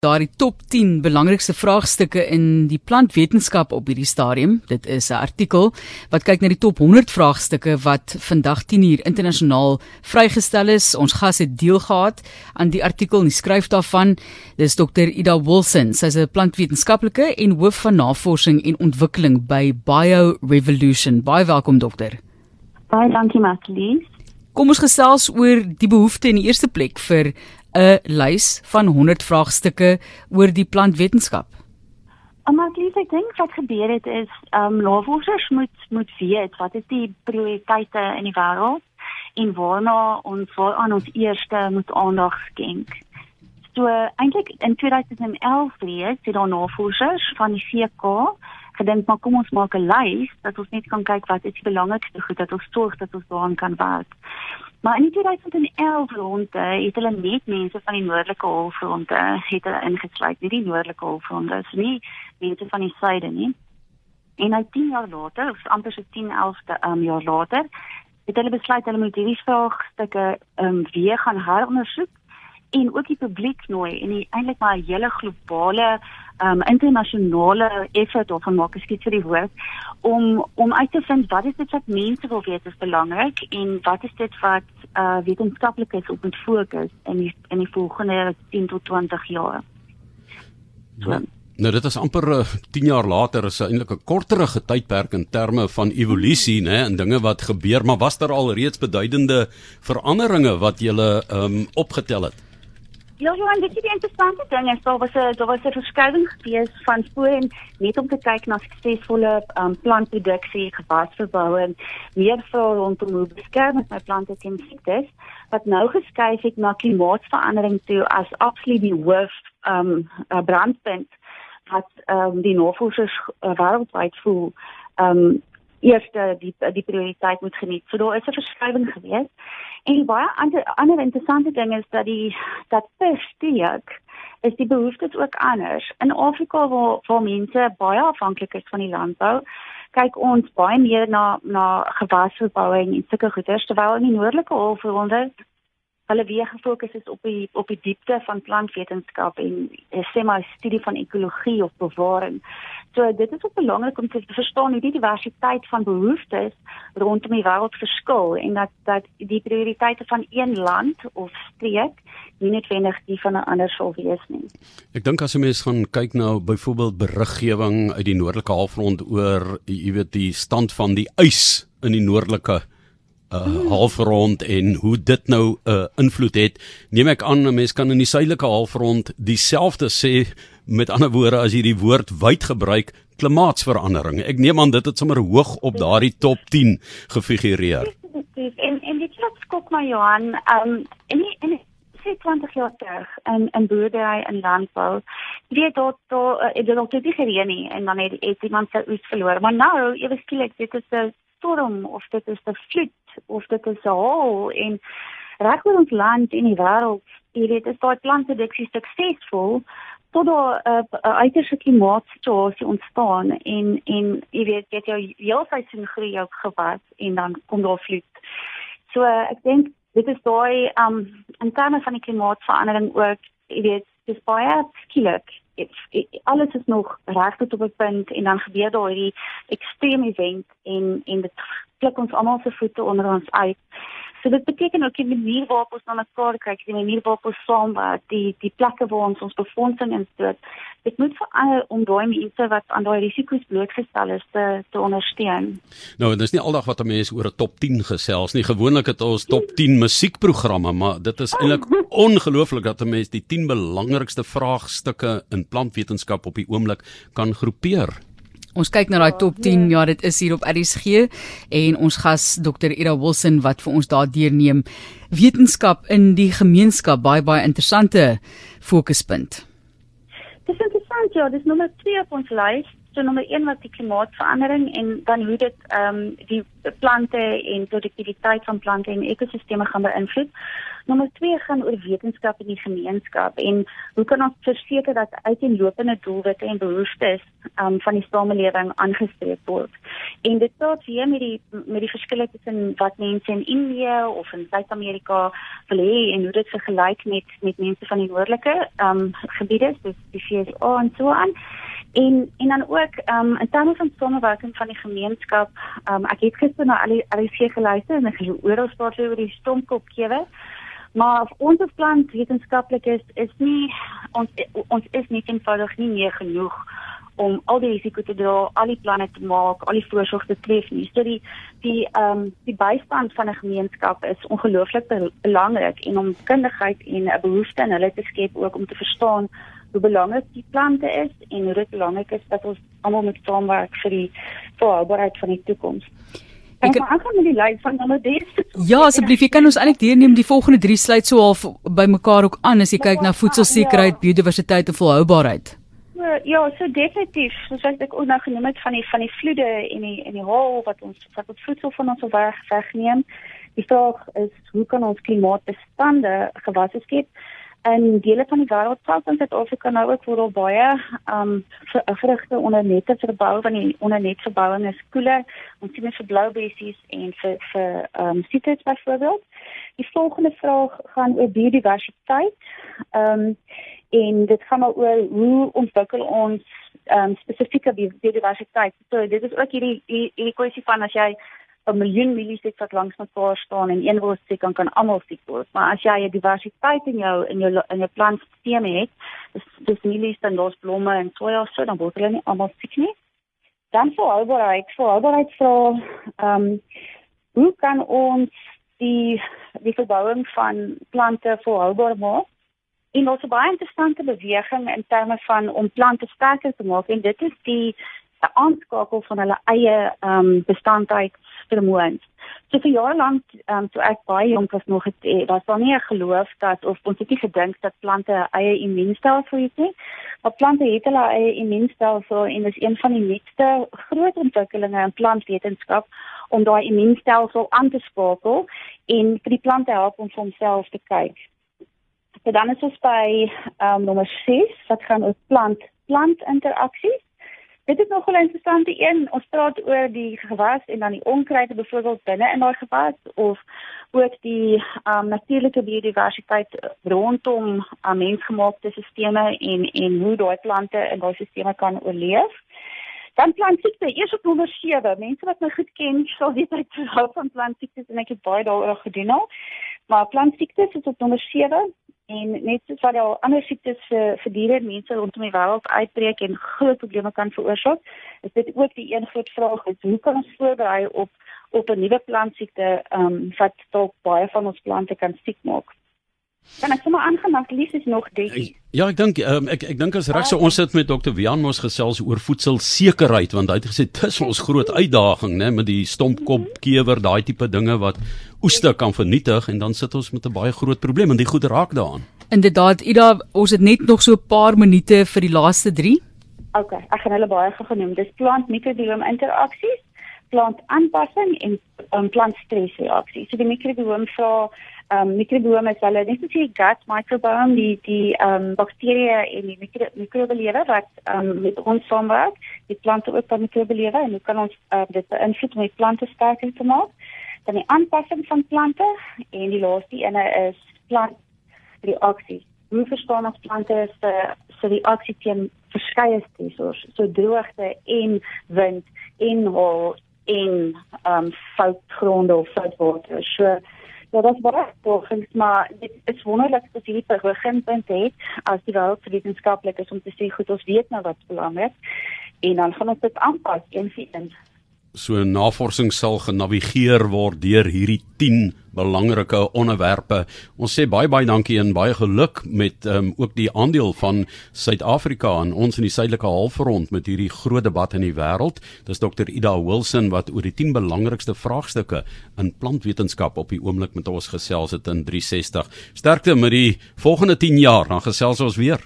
daardie top 10 belangrikste vraagstukke in die plantwetenskap op hierdie stadium. Dit is 'n artikel wat kyk na die top 100 vraagstukke wat vandag 10uur internasionaal vrygestel is. Ons gas het deel gehad aan die artikel en die skryf daarvan. Dis Dr. Ida Wilson. Sy's 'n plantwetenskaplike en hoof van navorsing en ontwikkeling by Bio Revolution. Baie welkom dokter. Baie dankie Matlies. Kom ons gesels oor die behoefte in die eerste plek vir 'n lys van 100 vraagstukke oor die plantwetenskap. Maar ek ek dink wat gebeur het is, ehm um, navorsers moet moet weet wat is die prioriteite in die wêreld en waarna ons voor aan ons eerste moet aandag skenk. So eintlik in 2011 reeds het daar navorsers van die VK gedink maar kom ons maak 'n lys dat ons net kan kyk wat is die belangrikste goed dat ons sorg dat ons daaraan kan werk. Maar in 2011 rond het hulle net mense van die noordelike halfrond het hulle ingesluit, nie die noordelike halfrond, dis nie mense van die suide nie. En nou 10 jaar later, of amper so 10, 11 um, jaar later, het hulle besluit hulle moet hierdie vraagstukke um, weer gaan herondersoek en ook die publiek nooi en eintlik maar 'n hele globale um internasionale effort of van maak ek skiet vir die woord om om uit te vind wat is dit wat mense wil weet is belangrik en wat is dit wat uh wetenskaplik is op moet fokus in die in die volgende 10 tot 20 jaar. So. Ja. Nou dit is amper uh, 10 jaar later is eintlik 'n korterige tydperk in terme van evolusie nê en dinge wat gebeur maar was daar al reeds beduidende veranderinge wat jy um opgetel het? Ja, en dit is die interessante ding is daar was 'n daar was 'n verskuiwing gewees van voor en net om te kyk na suksesvolle um, plantproduksie, gewasverbouing, meer vir rondom hoe beskerm my plante teen siektes wat nou geskuif het na klimaatsverandering toe as absoluut die hoof um brandpunt wat um die navorsers uh, wêreldwyd voel um eerste die die prioriteit moet geniet. So daar is 'n verskuiwing gewees. En baie ander ander interessante ding is dat die dat versteek is die behoeftes ook anders. In Afrika waar waar mense baie afhanklik is van die landbou, kyk ons baie meer na na gewasverbouing en sulke goeders terwyl in die noordelike halfrond hulle weer gefokus is op die op die diepte van plantwetenskap en eh, sê maar studie van ekologie of bewaring. So dit is ook belangrik om te verstaan hoe die diversiteit van behoeftes rondom die wêreld verskil en dat dat die prioriteite van een land of streek nie noodwendig die van 'n ander sou wees nie. Ek dink as 'n mens gaan kyk nou byvoorbeeld beriggewing uit die noordelike halfrond oor jy weet die stand van die ys in die noordelike uh, halfrond en hoe dit nou 'n uh, invloed het. Neem ek aan 'n mens kan in die suidelike halfrond dieselfde sê met ander woorde as jy die woord wyd gebruik klimaatsverandering. Ek neem aan dit het sommer hoog op daardie top 10 gefigureer. En en dit klop skok my Johan, um en die, die 20 jaar terug in in boerdery en landbou. Weet dat daar dit nog te gereën nie en dan het, het iemand sy oes verloor. Maar nou, ewe skielik, dit is 'n storm of dit is 'n vloed of dit is 'n haal en reg oor ons land en die wêreld, jy weet, is daai plantproduksie suksesvol tot daar 'n uh, uiterste klimaatsituasie ontstaan en en jy weet, jy het jou heeltyd groei ook gewas en dan kom daar vloed. So uh, ek dink dit is daai um in terme van die klimaatsverandering ook, jy weet, dis baie skielik alles is nog reg tot op 'n punt en dan gebeur daar hierdie ekstreme event en en dit klik ons almal se voete onder ons uit. So dit beteken ook die manier waarop ons na mekaar kyk, die manier waarop ons saamwerk, die die plekke waar ons ons befondsing instoot. Dit moet verander om daai mense wat aan daai risiko's blootgestel is te te ondersteun. Nou, dit is nie aldag wat 'n mens oor 'n top 10 gesels nie. Gewoonlik het ons top 10 musiekprogramme, maar dit is eintlik ongelooflik dat 'n mens die 10 belangrikste vraagstukke in plantwetenskap op die oomblik kan groepeer. Ons kyk na daai top 10. Ja, dit is hier op RSG en ons gas Dr. Ira Wilson wat vir ons daar deurneem. Wetenskap in die gemeenskap, baie baie interessante fokuspunt. Interessant ja, dis nommer 2 op ons lys So nommer 1 was die klimaatsverandering en dan hoe dit ehm um, die plante en produktiwiteit van plante en ekosisteme gaan beïnvloed. Nommer 2 gaan oor wetenskap in die gemeenskap en hoe kan ons verseker dat uiteenlopende doelwitte en behoeftes um, van die samelewing aangestreef word. En dit praat weer met die met die verskille tussen wat mense in Indië of in Suid-Amerika wil hê en hoe dit vergelyk met met mense van die noordelike um, gebiede soos die VSA en so aan. En en dan ook um, in terme van samewerking van die gemeenskap, um, ek het gister na al die RC geluister en ek het oral gespreek oor die stompkopkewe. Maar ons plan wetenskaplik is is nie ons ons is nie eenvoudig nie meer genoeg om al die risiko te dra, al die planne te maak, al die voorsorg te tref nie. So die die ehm um, die bystand van 'n gemeenskap is ongelooflik belangrik en om kundigheid en 'n behoefte in hulle te skep ook om te verstaan hoe belangrik die plante is en hoe dit belangrik is dat ons almal met saamwerk vir die volhoubaarheid van die toekoms. Ek kan aangaan met die lys van nommer 3. Ja, asseblief, jy kan ons eintlik deurneem die volgende 3 sluit so half by mekaar ook aan as jy kyk na voedselsekerheid, ja. biodiversiteit en volhoubaarheid. Ja, so definitief, soos ek ook nou genoem het van die van die vloede en die en die haal wat ons wat ons voedsel van ons weg wegneem. Die vraag is hoe kan ons klimaatbestande gewasse skep? In dele van die wêreld selfs in Suid-Afrika nou ook word al baie um vrugte onder nette verbou van die onder net verbouing is koele ons sien vir blou bessies en vir vir um sitrus byvoorbeeld. Die volgende vraag gaan oor biodiversiteit. Um en dit gaan maar oor hoe ontwikkel ons um spesifieke biodiversiteit. So dit is ook hierdie hierdie kwessie van as jy 'n miljoen mielies het wat langs mekaar staan en een wil sê kan kan almal siek word. Maar as jy 'n diversiteit in jou in jou in jou plantstelsel het, dis dis mielies dan los blomme en soja so dan word hulle nie almal siek nie. Dan vir albereik, vir albereik vra ehm hoe kan ons die die verbouing van plante volhoubaar maak? En ons het baie interessante beweging in terme van om plante sterker te maak en dit is die 'n aanskakel van hulle eie ehm um, bestandheidsvermoëns. So vir jare lank, ehm um, toe ek baie jonk was nog het, eh, was daar nie 'n geloof dat of ons het nie gedink dat plante 'n eie immuunstelsel het nie. Maar plante het hulle eie immuunstelsel en dis een van die nuutste groot ontwikkelinge in plantwetenskap om daai immuunstelsel aan te skakel en vir die plante help om vir homself te kyk. So dan is ons by ehm um, nommer 6 wat gaan oor plant plant interaksies. Dit is nog 'n interessante een. Ons praat oor die gewas en dan die onkruide byvoorbeeld binne in daai gewas of ook die um, natuurlike biodiversiteit rondom um, mensgemaakte stelsels en en hoe daai plante in daai stelsels kan oorleef. Dan plantsiekte, eers op nommer 7. Mense wat my goed ken, sal weet ek hou van plantsiektes en ek het baie daaroor gedoen al. Maar plantsiektes is op nommer 7 en net soos wat al ander siektes vir vir diere en mense rondom die wêreld uitbreek en groot probleme kan veroorsaak, is dit ook die een groot vraag is hoe kan ons voorberei op op 'n nuwe plantsiekte ehm um, wat dalk baie van ons plante kan siek maak. Kan ek sommer aangemaak lief is nog dit. Ja, ek dink um, ek ek dink as reg so ons sit met Dr. Wian mos gesels oor voedselsekerheid want hy het gesê dis ons groot uitdaging nê met die stompkop kewer daai tipe dinge wat oeste kan vernietig en dan sit ons met 'n baie groot probleem en die goed raak daaraan. Inderdaad, Ida, ons het net nog so 'n paar minute vir die laaste 3. OK, ek gaan hulle baie genoem. Dis plant mikrobiom interaksies, plant aanpassing en um, plant stresreaksies. So die mikrobiom vra um mikrobiome is hulle net soos die gut microbiome die die um bakterieë en die mikro mikrobelewe wat um met ons saamwerk die plante ook van mikrobelewe en hoe kan ons uh, dit beïnvloed om die plante sterker te maak dan die aanpassing van plante en die laaste ene is plant reaksie hoe verstaan ons plante se se reaksie teen verskeie stresors so droogte en wind en hol en um soutgronde of soutwater so Ja, dat is baie volgens maar dit is wonderlik dat jy die beginpunt het as die wêreldwetenskaplikes om te sê goed ons weet nou wat belangrik en dan gaan ons dit aanpas en sien so navorsing sal genavigeer word deur hierdie 10 belangrike onderwerpe. Ons sê baie baie dankie en baie geluk met um, ook die aandeel van Suid-Afrika aan ons in die suidelike halfrond met hierdie groot debat in die wêreld. Dis Dr. Ida Wilson wat oor die 10 belangrikste vraagstukke in plantwetenskap op die oomblik met ons gesels het in 360. Sterkte met die volgende 10 jaar, dan gesels ons weer.